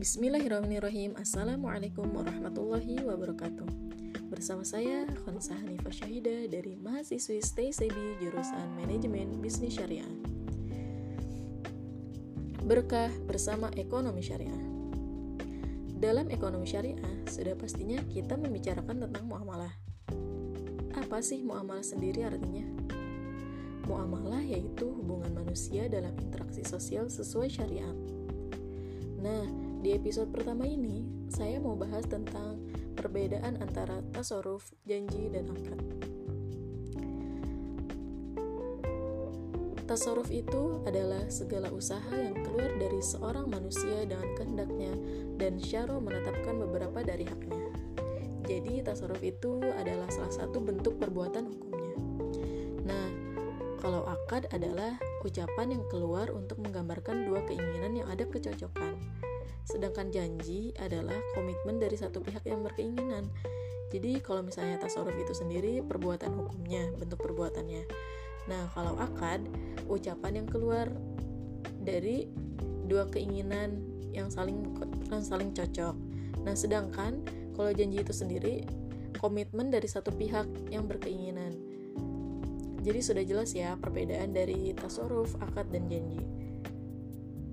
Bismillahirrahmanirrahim. Assalamualaikum warahmatullahi wabarakatuh. Bersama saya Khonsa Hanifah Syahida dari mahasiswi Stay Sebi jurusan Manajemen Bisnis Syariah. Berkah bersama ekonomi syariah. Dalam ekonomi syariah, sudah pastinya kita membicarakan tentang muamalah. Apa sih muamalah sendiri artinya? Muamalah yaitu hubungan manusia dalam interaksi sosial sesuai syariat. Nah, di episode pertama ini, saya mau bahas tentang perbedaan antara tasaruf, janji, dan akad. Tasaruf itu adalah segala usaha yang keluar dari seorang manusia dengan kehendaknya dan syaro menetapkan beberapa dari haknya. Jadi tasaruf itu adalah salah satu bentuk perbuatan hukumnya. Nah, kalau akad adalah ucapan yang keluar untuk menggambarkan dua keinginan yang ada kecocokan. Sedangkan janji adalah komitmen dari satu pihak yang berkeinginan. Jadi kalau misalnya tasawuf itu sendiri perbuatan hukumnya, bentuk perbuatannya. Nah, kalau akad ucapan yang keluar dari dua keinginan yang saling yang saling cocok. Nah, sedangkan kalau janji itu sendiri komitmen dari satu pihak yang berkeinginan. Jadi sudah jelas ya perbedaan dari tasaruf, akad, dan janji.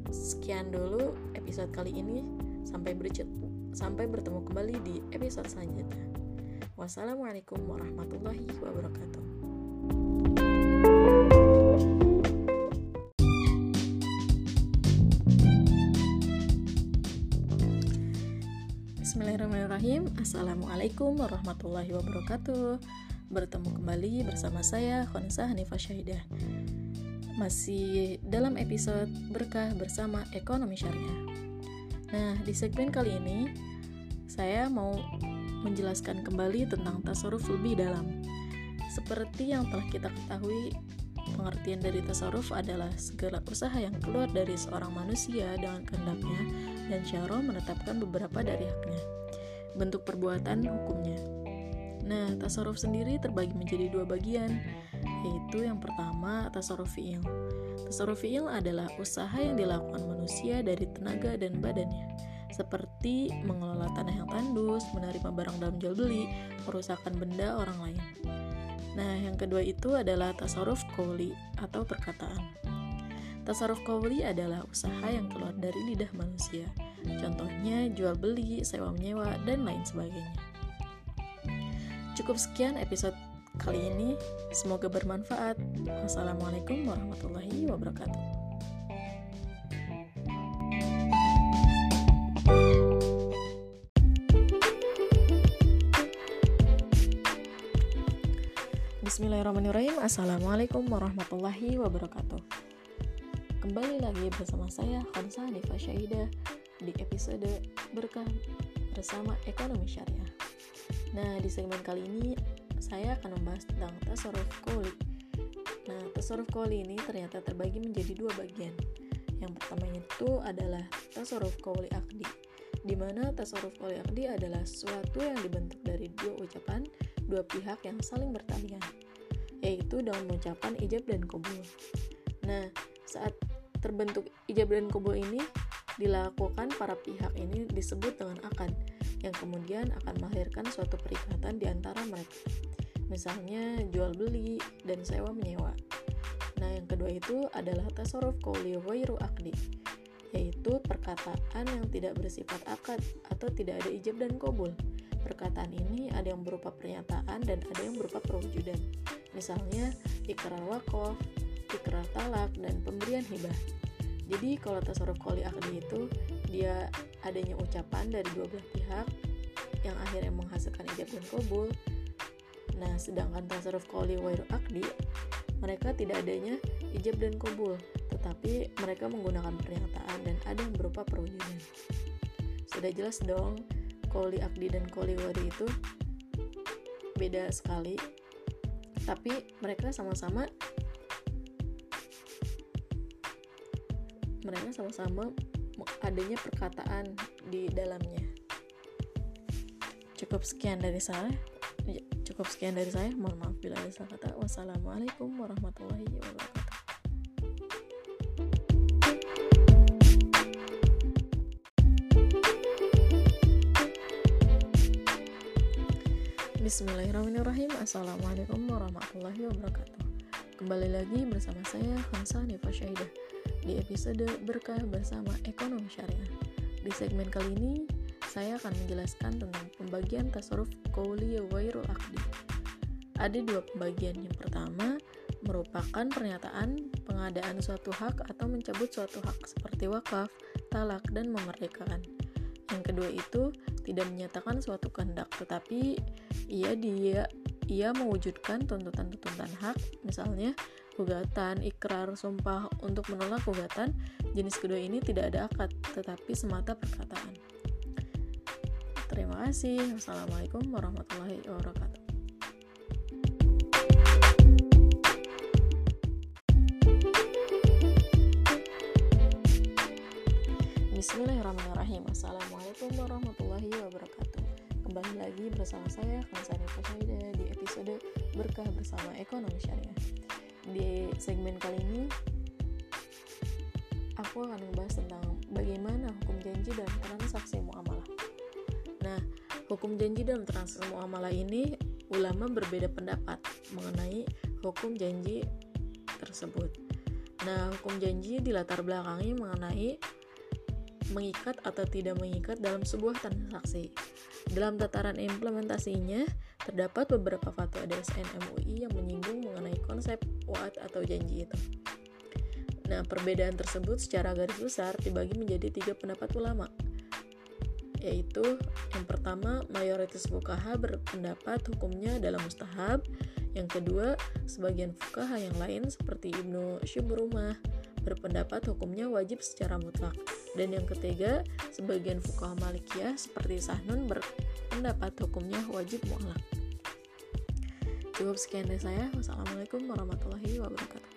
Sekian dulu episode kali ini. Sampai sampai bertemu kembali di episode selanjutnya. Wassalamualaikum warahmatullahi wabarakatuh. Bismillahirrahmanirrahim Assalamualaikum warahmatullahi wabarakatuh bertemu kembali bersama saya Khonsa Hanifah Syahidah masih dalam episode berkah bersama ekonomi syariah. Nah di segmen kali ini saya mau menjelaskan kembali tentang tasaruf lebih dalam. Seperti yang telah kita ketahui pengertian dari tasaruf adalah segala usaha yang keluar dari seorang manusia dengan kehendaknya dan syaro menetapkan beberapa dari haknya. Bentuk perbuatan hukumnya. Nah, tasaruf sendiri terbagi menjadi dua bagian, yaitu yang pertama tasaruf fi'il. Adalah usaha yang dilakukan manusia dari tenaga dan badannya, seperti mengelola tanah yang tandus, menerima barang dalam jual beli, merusakkan benda orang lain. Nah, yang kedua itu adalah tasaruf qawli atau perkataan. Tasaruf qawli adalah usaha yang keluar dari lidah manusia. Contohnya jual beli, sewa menyewa, dan lain sebagainya. Cukup sekian episode kali ini. Semoga bermanfaat. Wassalamualaikum warahmatullahi wabarakatuh. Bismillahirrahmanirrahim Assalamualaikum warahmatullahi wabarakatuh Kembali lagi bersama saya Khansa Hanifah Syahidah Di episode Berkah bersama Ekonomi Syariah Nah, di segmen kali ini saya akan membahas tentang tasarruf koli. Nah, tasarruf koli ini ternyata terbagi menjadi dua bagian. Yang pertama itu adalah tasarruf koli akdi, di mana tasarruf koli akdi adalah sesuatu yang dibentuk dari dua ucapan dua pihak yang saling bertalian, yaitu dalam ucapan ijab dan kabul. Nah, saat terbentuk ijab dan kabul ini dilakukan para pihak ini disebut dengan akad yang kemudian akan melahirkan suatu perikatan di antara mereka. Misalnya jual beli dan sewa menyewa. Nah, yang kedua itu adalah tasarruf qawli ghairu akdi, yaitu perkataan yang tidak bersifat akad atau tidak ada ijab dan kabul. Perkataan ini ada yang berupa pernyataan dan ada yang berupa perwujudan. Misalnya ikrar wakaf, ikrar talak, dan pemberian hibah. Jadi kalau tasarruf qawli akdi itu dia adanya ucapan dari dua belah pihak yang akhirnya menghasilkan ijab dan kabul. Nah, sedangkan tasarruf qawli wairu akdi, mereka tidak adanya ijab dan kabul, tetapi mereka menggunakan pernyataan dan ada yang berupa perwujudan. Sudah jelas dong, qawli akdi dan qawli wairu itu beda sekali, tapi mereka sama-sama mereka sama-sama adanya perkataan di dalamnya. Cukup sekian dari saya ya, cukup sekian dari saya. Mohon maaf bila ada salah kata. Wassalamualaikum warahmatullahi wabarakatuh. Bismillahirrahmanirrahim. Assalamualaikum warahmatullahi wabarakatuh. Kembali lagi bersama saya Khamsah Nifa Syahidah Di episode Berkah Bersama Ekonomi Syariah. Di segmen kali ini, saya akan menjelaskan tentang pembagian tasarruf Qawli Wairul Akdi Ada dua pembagian Yang pertama merupakan pernyataan pengadaan suatu hak atau mencabut suatu hak seperti wakaf, talak, dan memerdekakan. Yang kedua itu tidak menyatakan suatu kehendak, tetapi ia dia ia mewujudkan tuntutan-tuntutan hak, misalnya gugatan, ikrar, sumpah untuk menolak gugatan. Jenis kedua ini tidak ada akad, tetapi semata perkataan. Terima kasih. Wassalamualaikum warahmatullahi wabarakatuh. Bismillahirrahmanirrahim Assalamualaikum warahmatullahi wabarakatuh Kembali lagi bersama saya Kansani Fasaida di episode Berkah Bersama Ekonomi Syariah Di segmen kali ini Aku akan membahas tentang bagaimana hukum janji dalam transaksi muamalah hukum janji dalam transaksi muamalah ini Ulama berbeda pendapat mengenai hukum janji tersebut Nah, hukum janji dilatar belakangi mengenai mengikat atau tidak mengikat dalam sebuah transaksi. Dalam tataran implementasinya, terdapat beberapa fatwa DSN MUI yang menyinggung mengenai konsep waat atau janji itu. Nah, perbedaan tersebut secara garis besar dibagi menjadi tiga pendapat ulama, yaitu yang pertama mayoritas fukaha berpendapat hukumnya dalam mustahab, yang kedua sebagian fukaha yang lain seperti Ibnu Syubrumah berpendapat hukumnya wajib secara mutlak. Dan yang ketiga, sebagian fuqaha Malikiyah seperti Sahnun berpendapat hukumnya wajib mutlak. Cukup sekian dari saya. Wassalamualaikum warahmatullahi wabarakatuh.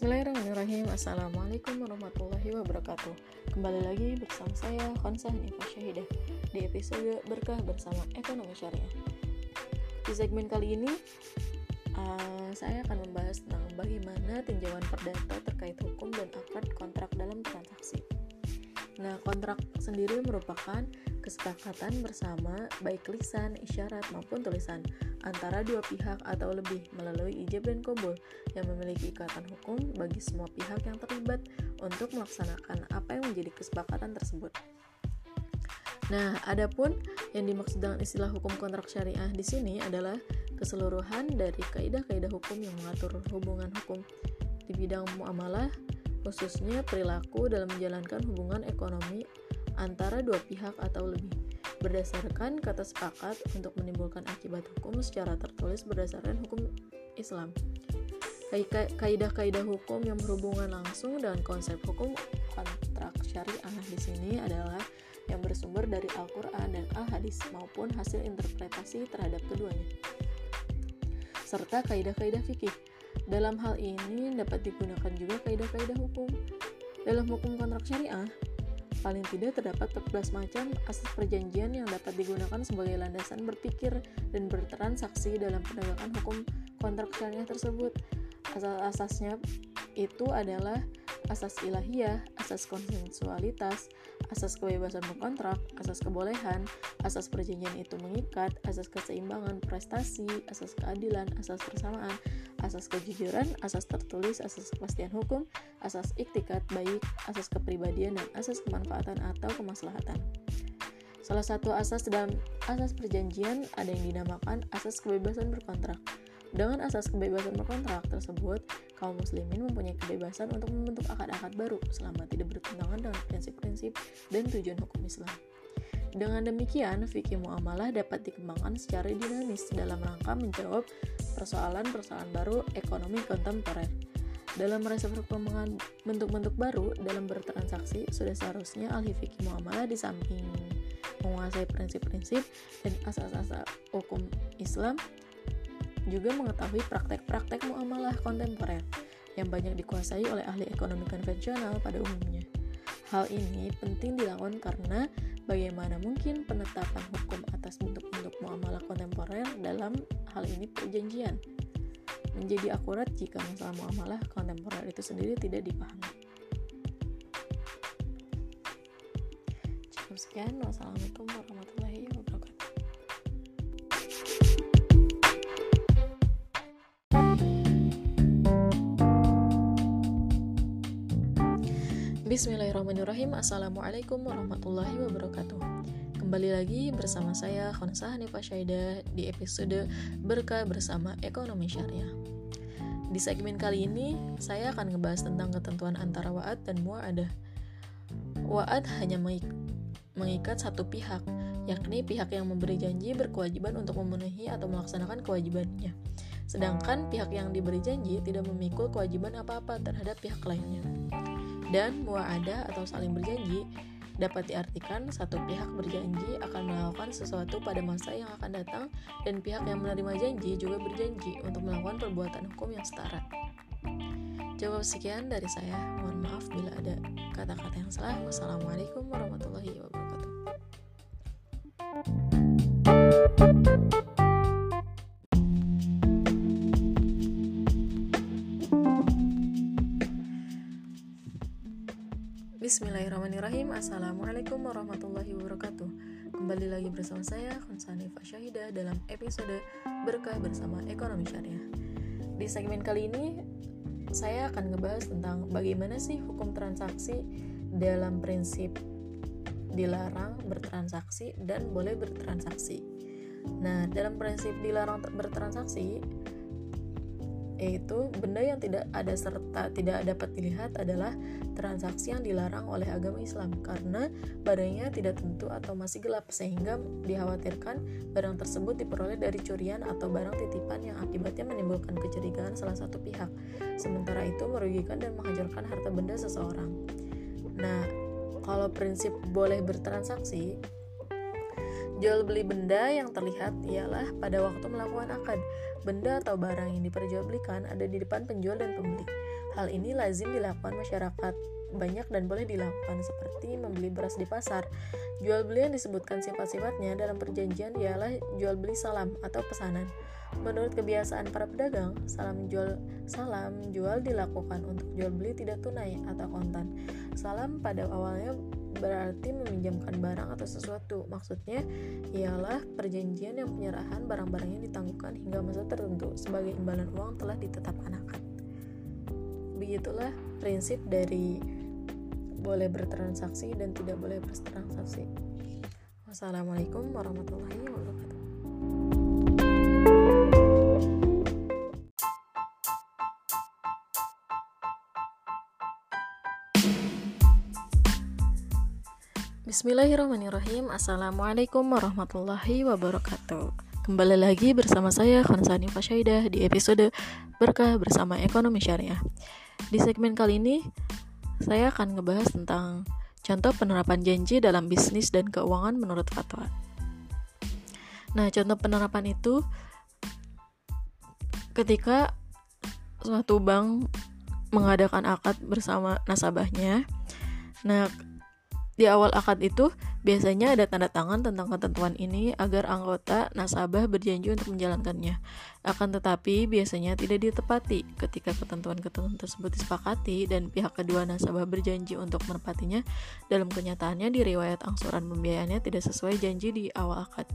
Bismillahirrahmanirrahim. Assalamualaikum warahmatullahi wabarakatuh. Kembali lagi bersama saya Khonsah Nifah Syahidah Di episode Berkah bersama Ekonomi Syariah. Di segmen kali ini uh, Saya akan membahas tentang bagaimana tinjauan perdata terkait hukum dan akad kontrak dalam transaksi. Nah kontrak sendiri merupakan kesepakatan bersama baik lisan, isyarat maupun tulisan antara dua pihak atau lebih melalui ijab dan kobol yang memiliki ikatan hukum bagi semua pihak yang terlibat untuk melaksanakan apa yang menjadi kesepakatan tersebut. Nah, adapun yang dimaksud dengan istilah hukum kontrak syariah di sini adalah keseluruhan dari kaidah-kaidah hukum yang mengatur hubungan hukum di bidang muamalah, khususnya perilaku dalam menjalankan hubungan ekonomi antara dua pihak atau lebih berdasarkan kata sepakat untuk menimbulkan akibat hukum secara tertulis berdasarkan hukum Islam. Kaidah-kaidah hukum yang berhubungan langsung dengan konsep hukum kontrak syariah di sini adalah yang bersumber dari Al-Quran dan Al-Hadis maupun hasil interpretasi terhadap keduanya serta kaidah-kaidah fikih. Dalam hal ini dapat digunakan juga kaidah-kaidah hukum. Dalam hukum kontrak syariah, Paling tidak terdapat 14 macam asas perjanjian yang dapat digunakan sebagai landasan berpikir dan bertransaksi dalam penegakan hukum kontrak syariah tersebut. Asas-asasnya itu adalah asas ilahiyah, asas konsensualitas, asas kebebasan berkontrak, asas kebolehan, asas perjanjian itu mengikat, asas keseimbangan prestasi, asas keadilan, asas persamaan, asas kejujuran, asas tertulis, asas kepastian hukum, asas iktikat baik, asas kepribadian, dan asas kemanfaatan atau kemaslahatan. Salah satu asas dalam asas perjanjian ada yang dinamakan asas kebebasan berkontrak. Dengan asas kebebasan berkontrak tersebut, kaum muslimin mempunyai kebebasan untuk membentuk akad-akad baru selama tidak bertentangan dengan prinsip-prinsip dan tujuan hukum Islam. Dengan demikian, fikih muamalah dapat dikembangkan secara dinamis dalam rangka menjawab persoalan-persoalan baru ekonomi kontemporer. Dalam merasa perkembangan bentuk-bentuk baru dalam bertransaksi, sudah seharusnya ahli fikih muamalah di samping menguasai prinsip-prinsip dan asas-asas hukum Islam juga mengetahui praktek-praktek muamalah kontemporer yang banyak dikuasai oleh ahli ekonomi konvensional pada umumnya. Hal ini penting dilakukan karena bagaimana mungkin penetapan hukum atas bentuk-bentuk muamalah kontemporer dalam hal ini perjanjian. menjadi akurat jika masalah muamalah kontemporer itu sendiri tidak dipahami. Cukup sekian. Wassalamualaikum warahmatullahi wabarakatuh. Bismillahirrahmanirrahim Assalamualaikum warahmatullahi wabarakatuh Kembali lagi bersama saya Khonsa Hanifah Syaidah di episode Berkah Bersama Ekonomi Syariah. Di segmen kali ini, saya akan ngebahas tentang ketentuan antara wa'ad dan mu'adah. Wa'ad hanya mengikat satu pihak, yakni pihak yang memberi janji berkewajiban untuk memenuhi atau melaksanakan kewajibannya. Sedangkan pihak yang diberi janji tidak memikul kewajiban apa-apa terhadap pihak lainnya. Dan mu'adah atau saling berjanji dapat diartikan satu pihak berjanji akan melakukan sesuatu pada masa yang akan datang dan pihak yang menerima janji juga berjanji untuk melakukan perbuatan hukum yang setara. Jawab sekian dari saya. Mohon maaf bila ada kata-kata yang salah. Wassalamualaikum warahmatullahi wabarakatuh. Bismillahirrahmanirrahim. Assalamualaikum warahmatullahi wabarakatuh. Kembali lagi bersama saya Khonsani Fasyahidah dalam episode Berkah Bersama Ekonomi Syariah. Di segmen kali ini saya akan ngebahas tentang bagaimana sih hukum transaksi dalam prinsip dilarang bertransaksi dan boleh bertransaksi. Nah dalam prinsip dilarang bertransaksi yaitu benda yang tidak ada serta tidak dapat dilihat adalah transaksi yang dilarang oleh agama Islam karena barangnya tidak tentu atau masih gelap sehingga dikhawatirkan barang tersebut diperoleh dari curian atau barang titipan yang akibatnya menimbulkan kecurigaan salah satu pihak sementara itu merugikan dan menghancurkan harta benda seseorang. Nah, kalau prinsip boleh bertransaksi Jual beli benda yang terlihat ialah pada waktu melakukan akad. Benda atau barang yang diperjualbelikan ada di depan penjual dan pembeli. Hal ini lazim dilakukan masyarakat banyak dan boleh dilakukan seperti membeli beras di pasar. Jual beli yang disebutkan sifat-sifatnya dalam perjanjian ialah jual beli salam atau pesanan. Menurut kebiasaan para pedagang, salam jual salam jual dilakukan untuk jual beli tidak tunai atau kontan. Salam pada awalnya berarti meminjamkan barang atau sesuatu. Maksudnya ialah perjanjian yang penyerahan barang-barangnya ditangguhkan hingga masa tertentu sebagai imbalan uang telah ditetapkan akad. Begitulah prinsip dari boleh bertransaksi dan tidak boleh bertransaksi. Wassalamualaikum warahmatullahi wabarakatuh. Bismillahirrahmanirrahim. Assalamualaikum warahmatullahi wabarakatuh. Kembali lagi bersama saya Khansani Fasyaidah di episode Berkah Bersama Ekonomi Syariah. Di segmen kali ini saya akan ngebahas tentang contoh penerapan janji dalam bisnis dan keuangan menurut fatwa. Nah contoh penerapan itu ketika suatu bank mengadakan akad bersama nasabahnya Nah, di awal akad itu biasanya ada tanda tangan tentang ketentuan ini agar anggota nasabah berjanji untuk menjalankannya. Akan tetapi biasanya tidak ditepati ketika ketentuan-ketentuan tersebut disepakati dan pihak kedua nasabah berjanji untuk menepatinya. Dalam kenyataannya di riwayat angsuran pembiayaannya tidak sesuai janji di awal akad.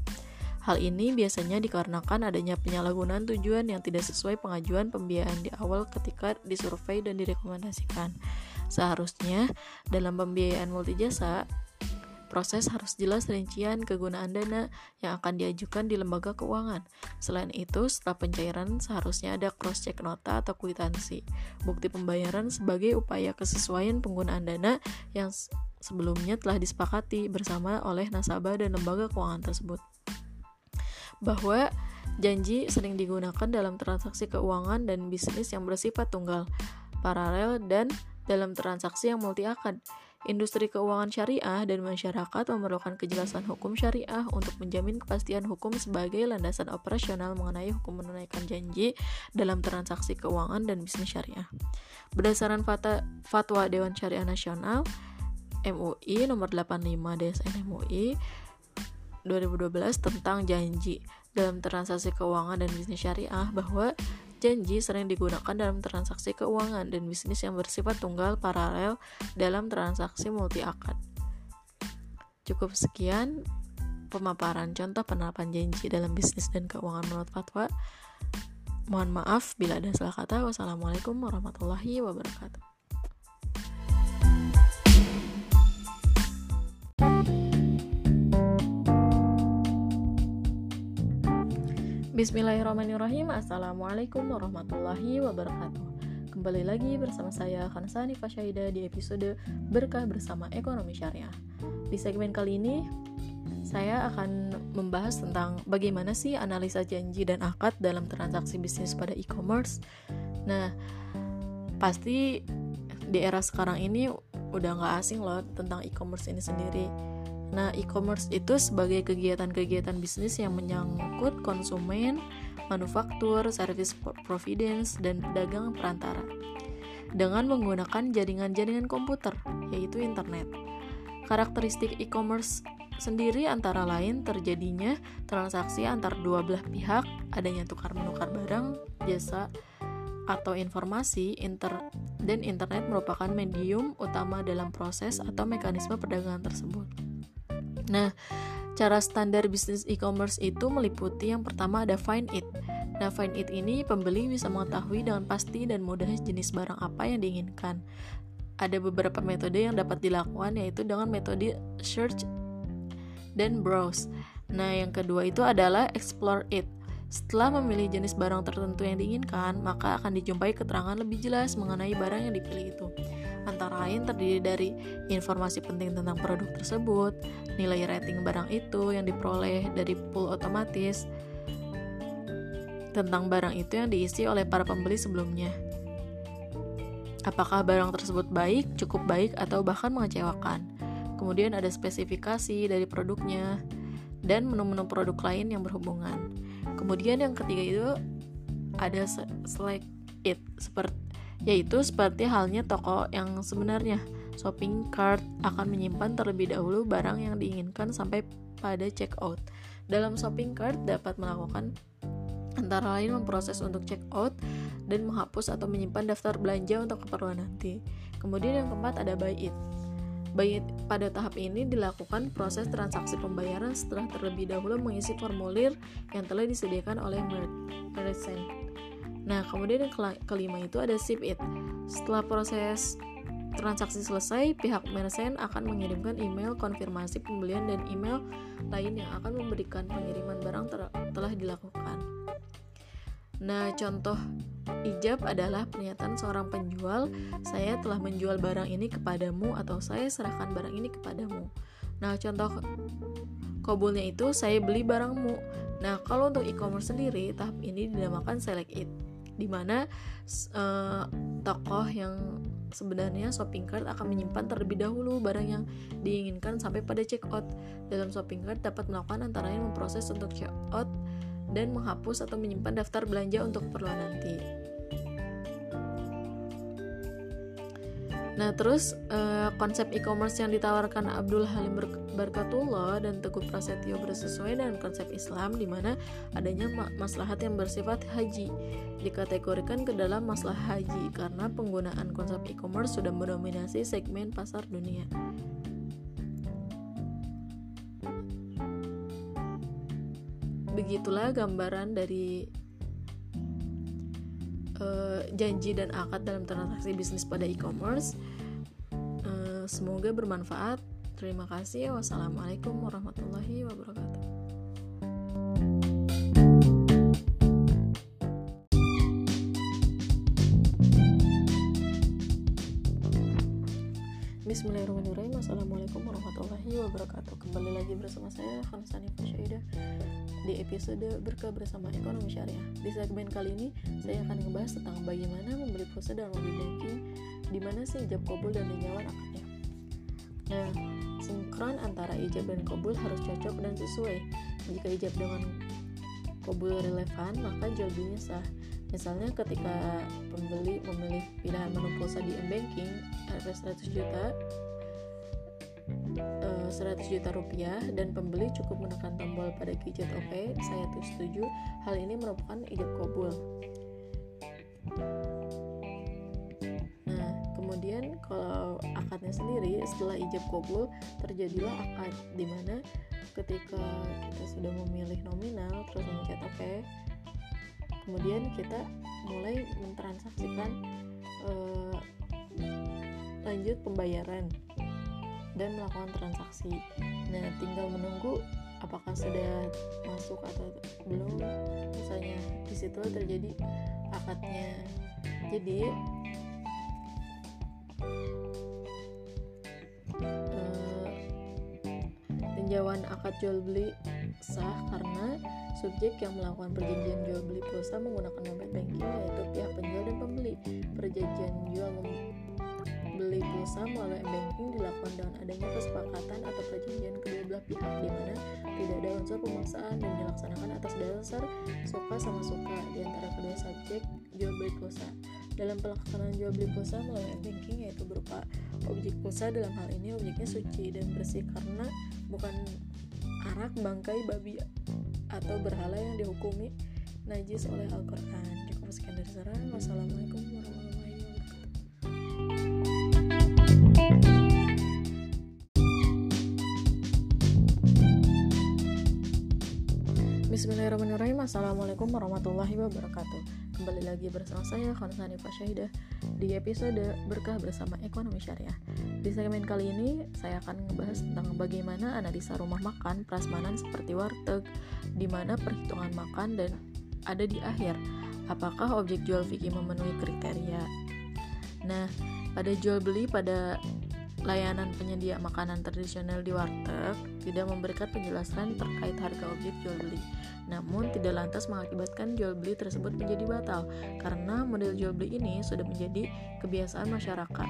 Hal ini biasanya dikarenakan adanya penyalahgunaan tujuan yang tidak sesuai pengajuan pembiayaan di awal ketika disurvei dan direkomendasikan. Seharusnya dalam pembiayaan multijasa proses harus jelas rincian kegunaan dana yang akan diajukan di lembaga keuangan. Selain itu, setelah pencairan seharusnya ada cross check nota atau kwitansi, bukti pembayaran sebagai upaya kesesuaian penggunaan dana yang sebelumnya telah disepakati bersama oleh nasabah dan lembaga keuangan tersebut bahwa janji sering digunakan dalam transaksi keuangan dan bisnis yang bersifat tunggal, paralel, dan dalam transaksi yang multi akad. Industri keuangan syariah dan masyarakat memerlukan kejelasan hukum syariah untuk menjamin kepastian hukum sebagai landasan operasional mengenai hukum menunaikan janji dalam transaksi keuangan dan bisnis syariah. Berdasarkan fatwa Dewan Syariah Nasional MUI nomor 85 DSN MUI 2012 tentang janji dalam transaksi keuangan dan bisnis syariah bahwa janji sering digunakan dalam transaksi keuangan dan bisnis yang bersifat tunggal paralel dalam transaksi multi akad. Cukup sekian pemaparan contoh penerapan janji dalam bisnis dan keuangan menurut fatwa. Mohon maaf bila ada salah kata. Wassalamualaikum warahmatullahi wabarakatuh. Bismillahirrahmanirrahim. Assalamualaikum warahmatullahi wabarakatuh. Kembali lagi bersama saya Khansani Fasyaida di episode Berkah Bersama Ekonomi Syariah. Di segmen kali ini saya akan membahas tentang bagaimana sih analisa janji dan akad dalam transaksi bisnis pada e-commerce. Nah, pasti di era sekarang ini udah nggak asing loh tentang e-commerce ini sendiri Nah, e-commerce itu sebagai kegiatan-kegiatan bisnis yang menyangkut konsumen, manufaktur, service providence, dan pedagang perantara dengan menggunakan jaringan-jaringan komputer, yaitu internet. Karakteristik e-commerce sendiri antara lain terjadinya transaksi antar dua belah pihak, adanya tukar menukar barang, jasa, atau informasi, inter dan internet merupakan medium utama dalam proses atau mekanisme perdagangan tersebut. Nah, cara standar bisnis e-commerce itu meliputi yang pertama ada find it. Nah, find it ini pembeli bisa mengetahui dengan pasti dan mudah jenis barang apa yang diinginkan. Ada beberapa metode yang dapat dilakukan yaitu dengan metode search dan browse. Nah, yang kedua itu adalah explore it. Setelah memilih jenis barang tertentu yang diinginkan, maka akan dijumpai keterangan lebih jelas mengenai barang yang dipilih itu antara lain terdiri dari informasi penting tentang produk tersebut, nilai rating barang itu yang diperoleh dari pool otomatis, tentang barang itu yang diisi oleh para pembeli sebelumnya. Apakah barang tersebut baik, cukup baik, atau bahkan mengecewakan? Kemudian ada spesifikasi dari produknya dan menu-menu produk lain yang berhubungan. Kemudian yang ketiga itu ada select it seperti yaitu seperti halnya toko yang sebenarnya. Shopping cart akan menyimpan terlebih dahulu barang yang diinginkan sampai pada checkout. Dalam shopping cart dapat melakukan antara lain memproses untuk checkout dan menghapus atau menyimpan daftar belanja untuk keperluan nanti. Kemudian yang keempat ada buy it. Buy it pada tahap ini dilakukan proses transaksi pembayaran setelah terlebih dahulu mengisi formulir yang telah disediakan oleh merchant. Nah, kemudian yang kelima itu ada sip it. Setelah proses transaksi selesai, pihak merchant akan mengirimkan email konfirmasi pembelian dan email lain yang akan memberikan pengiriman barang telah dilakukan. Nah, contoh ijab adalah pernyataan seorang penjual, saya telah menjual barang ini kepadamu atau saya serahkan barang ini kepadamu. Nah, contoh kobulnya itu saya beli barangmu. Nah, kalau untuk e-commerce sendiri, tahap ini dinamakan select it di mana uh, tokoh yang sebenarnya shopping cart akan menyimpan terlebih dahulu barang yang diinginkan sampai pada checkout. Dalam shopping cart dapat melakukan antara lain memproses untuk checkout dan menghapus atau menyimpan daftar belanja untuk keperluan nanti. Nah, terus uh, konsep e-commerce yang ditawarkan Abdul Halim Barkatullah dan Teguh Prasetyo bersesuaian dengan konsep Islam di mana adanya maslahat yang bersifat haji dikategorikan ke dalam masalah haji karena penggunaan konsep e-commerce sudah mendominasi segmen pasar dunia. Begitulah gambaran dari uh, janji dan akad dalam transaksi bisnis pada e-commerce. Uh, semoga bermanfaat. Terima kasih. Wassalamualaikum warahmatullahi wabarakatuh. Bismillahirrahmanirrahim Assalamualaikum warahmatullahi wabarakatuh Kembali lagi bersama saya Khansani Fasyaidah Di episode Berkah Bersama Ekonomi Syariah. Di segmen kali ini Saya akan membahas tentang bagaimana membeli pulsa dalam mobil banking Di mana sih ijab kabul dan nyawa akadnya. Nah, sinkron antara ijab dan kabul harus cocok dan sesuai. Jika ijab dengan kabul relevan maka jual sah. Misalnya ketika pembeli memilih pilihan menu pulsa di m-banking harga 100 juta 100 eh, juta rupiah dan pembeli cukup menekan tombol pada gadget OK, saya tuh setuju. Hal ini merupakan ijab kabul. Nah, kemudian kalau akadnya sendiri setelah ijab kabul terjadilah akad di mana ketika kita sudah memilih nominal terus mencet oke okay, kemudian kita mulai mentransaksikan uh, lanjut pembayaran dan melakukan transaksi. Nah, tinggal menunggu apakah sudah masuk atau belum. Misalnya di situ terjadi akadnya. Jadi uh, akad jual beli sah karena subjek yang melakukan perjanjian jual beli pulsa menggunakan mobile banking yaitu pihak penjual dan pembeli. Perjanjian jual beli pulsa melalui banking dilakukan dengan adanya kesepakatan atau perjanjian kedua belah pihak di mana tidak ada unsur pemaksaan dan dilaksanakan atas dasar suka sama suka di antara kedua subjek jual beli pulsa. Dalam pelaksanaan jual beli pulsa melalui banking yaitu berupa objek pulsa dalam hal ini objeknya suci dan bersih karena bukan arak, bangkai, babi atau berhala yang dihukumi najis oleh Al-Quran. Cukup sekian dari saya. Wassalamualaikum warahmatullahi. Bismillahirrahmanirrahim. Assalamualaikum warahmatullahi wabarakatuh. Kembali lagi bersama saya Khonsani Fasyahidah Di episode Berkah Bersama Ekonomi Syariah. Di segmen kali ini Saya akan membahas tentang bagaimana analisa rumah makan Prasmanan seperti warteg di mana perhitungan makan dan ada di akhir. Apakah objek jual fikih memenuhi kriteria? Nah, pada jual beli pada layanan penyedia makanan tradisional di warteg tidak memberikan penjelasan terkait harga objek jual beli. Namun tidak lantas mengakibatkan jual beli tersebut menjadi batal karena model jual beli ini sudah menjadi kebiasaan masyarakat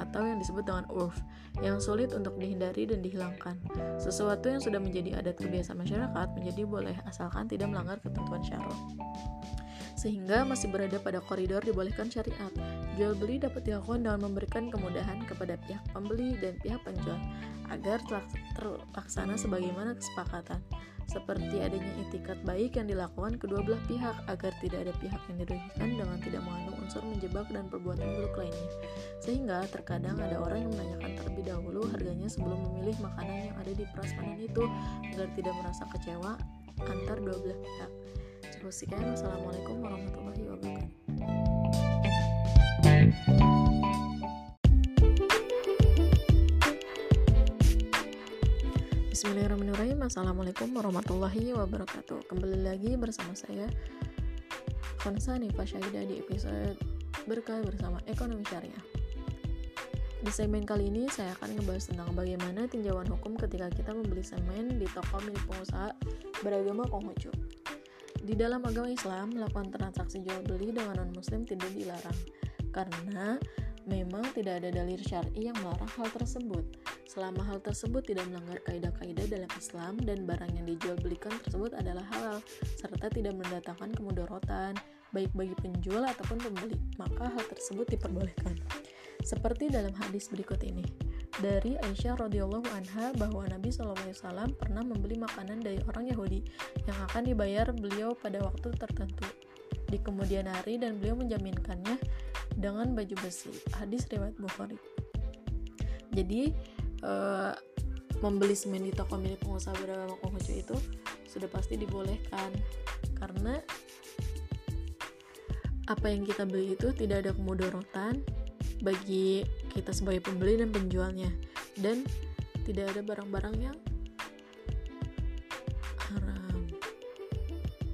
atau yang disebut dengan urf yang sulit untuk dihindari dan dihilangkan. Sesuatu yang sudah menjadi adat kebiasaan masyarakat menjadi boleh asalkan tidak melanggar ketentuan syar'i sehingga masih berada pada koridor dibolehkan syariat. Jual beli dapat dilakukan dengan memberikan kemudahan kepada pihak pembeli dan pihak penjual agar terlaksana sebagaimana kesepakatan seperti adanya itikat baik yang dilakukan kedua belah pihak agar tidak ada pihak yang dirugikan dengan tidak mengandung unsur menjebak dan perbuatan buruk lainnya. Sehingga terkadang ada orang yang menanyakan terlebih dahulu harganya sebelum memilih makanan yang ada di prasmanan itu agar tidak merasa kecewa antar dua belah pihak. Cukup sekian. Wassalamualaikum warahmatullahi wabarakatuh. Bismillahirrahmanirrahim Assalamualaikum warahmatullahi wabarakatuh Kembali lagi bersama saya Konsani Fasyahidah di episode Berkah bersama Ekonomi Syariah Di segmen kali ini saya akan membahas tentang bagaimana tinjauan hukum ketika kita membeli semen di toko milik pengusaha beragama Konghucu di dalam agama Islam, melakukan transaksi jual beli dengan non-muslim tidak dilarang karena memang tidak ada dalil syar'i yang melarang hal tersebut. Selama hal tersebut tidak melanggar kaidah-kaidah dalam Islam dan barang yang dijual belikan tersebut adalah halal serta tidak mendatangkan kemudorotan baik bagi penjual ataupun pembeli, maka hal tersebut diperbolehkan. Seperti dalam hadis berikut ini dari Aisyah radhiyallahu anha bahwa Nabi SAW pernah membeli makanan dari orang Yahudi yang akan dibayar beliau pada waktu tertentu di kemudian hari dan beliau menjaminkannya dengan baju besi. Hadis riwayat Bukhari. Jadi uh, membeli semen di toko milik pengusaha beragama Konghucu itu sudah pasti dibolehkan karena apa yang kita beli itu tidak ada kemudorotan bagi kita sebagai pembeli dan penjualnya. Dan tidak ada barang-barang yang haram.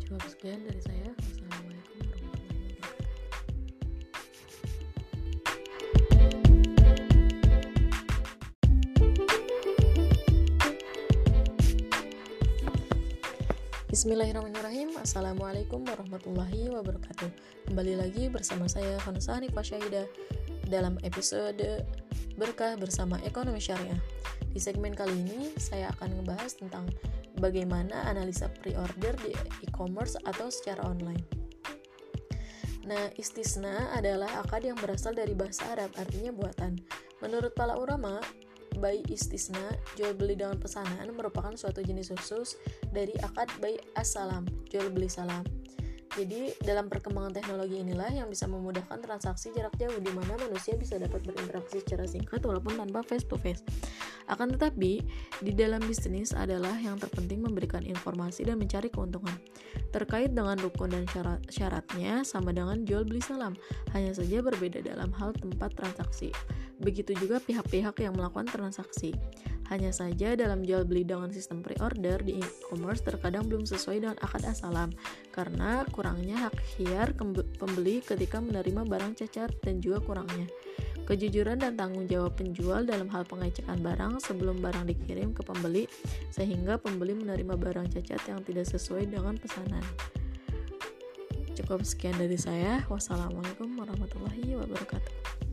Cukup sekian dari saya. Wassalamualaikum warahmatullahi wabarakatuh. Bismillahirrahmanirrahim. Assalamualaikum warahmatullahi wabarakatuh. Kembali lagi bersama saya Khansani Fasyahidah dalam episode Berkah bersama Ekonomi Syariah. Di segmen kali ini saya akan membahas tentang bagaimana analisa pre-order di e-commerce atau secara online. Nah, istisna adalah akad yang berasal dari bahasa Arab, artinya buatan. Menurut para ulama, bayi istisna, jual beli dengan pesanan merupakan suatu jenis khusus dari akad bayi as-salam, jual beli salam. Jadi, dalam perkembangan teknologi inilah yang bisa memudahkan transaksi jarak jauh di mana manusia bisa dapat berinteraksi secara singkat walaupun tanpa face to face. Akan tetapi, di dalam bisnis adalah yang terpenting memberikan informasi dan mencari keuntungan. Terkait dengan rukun dan syarat syaratnya sama dengan jual beli salam, hanya saja berbeda dalam hal tempat transaksi. Begitu juga pihak-pihak yang melakukan transaksi. Hanya saja dalam jual beli dengan sistem pre-order di e-commerce terkadang belum sesuai dengan akad asalam karena kurangnya hak hiar pembeli ketika menerima barang cacat dan juga kurangnya kejujuran dan tanggung jawab penjual dalam hal pengecekan barang sebelum barang dikirim ke pembeli sehingga pembeli menerima barang cacat yang tidak sesuai dengan pesanan. Cukup sekian dari saya. Wassalamualaikum warahmatullahi wabarakatuh.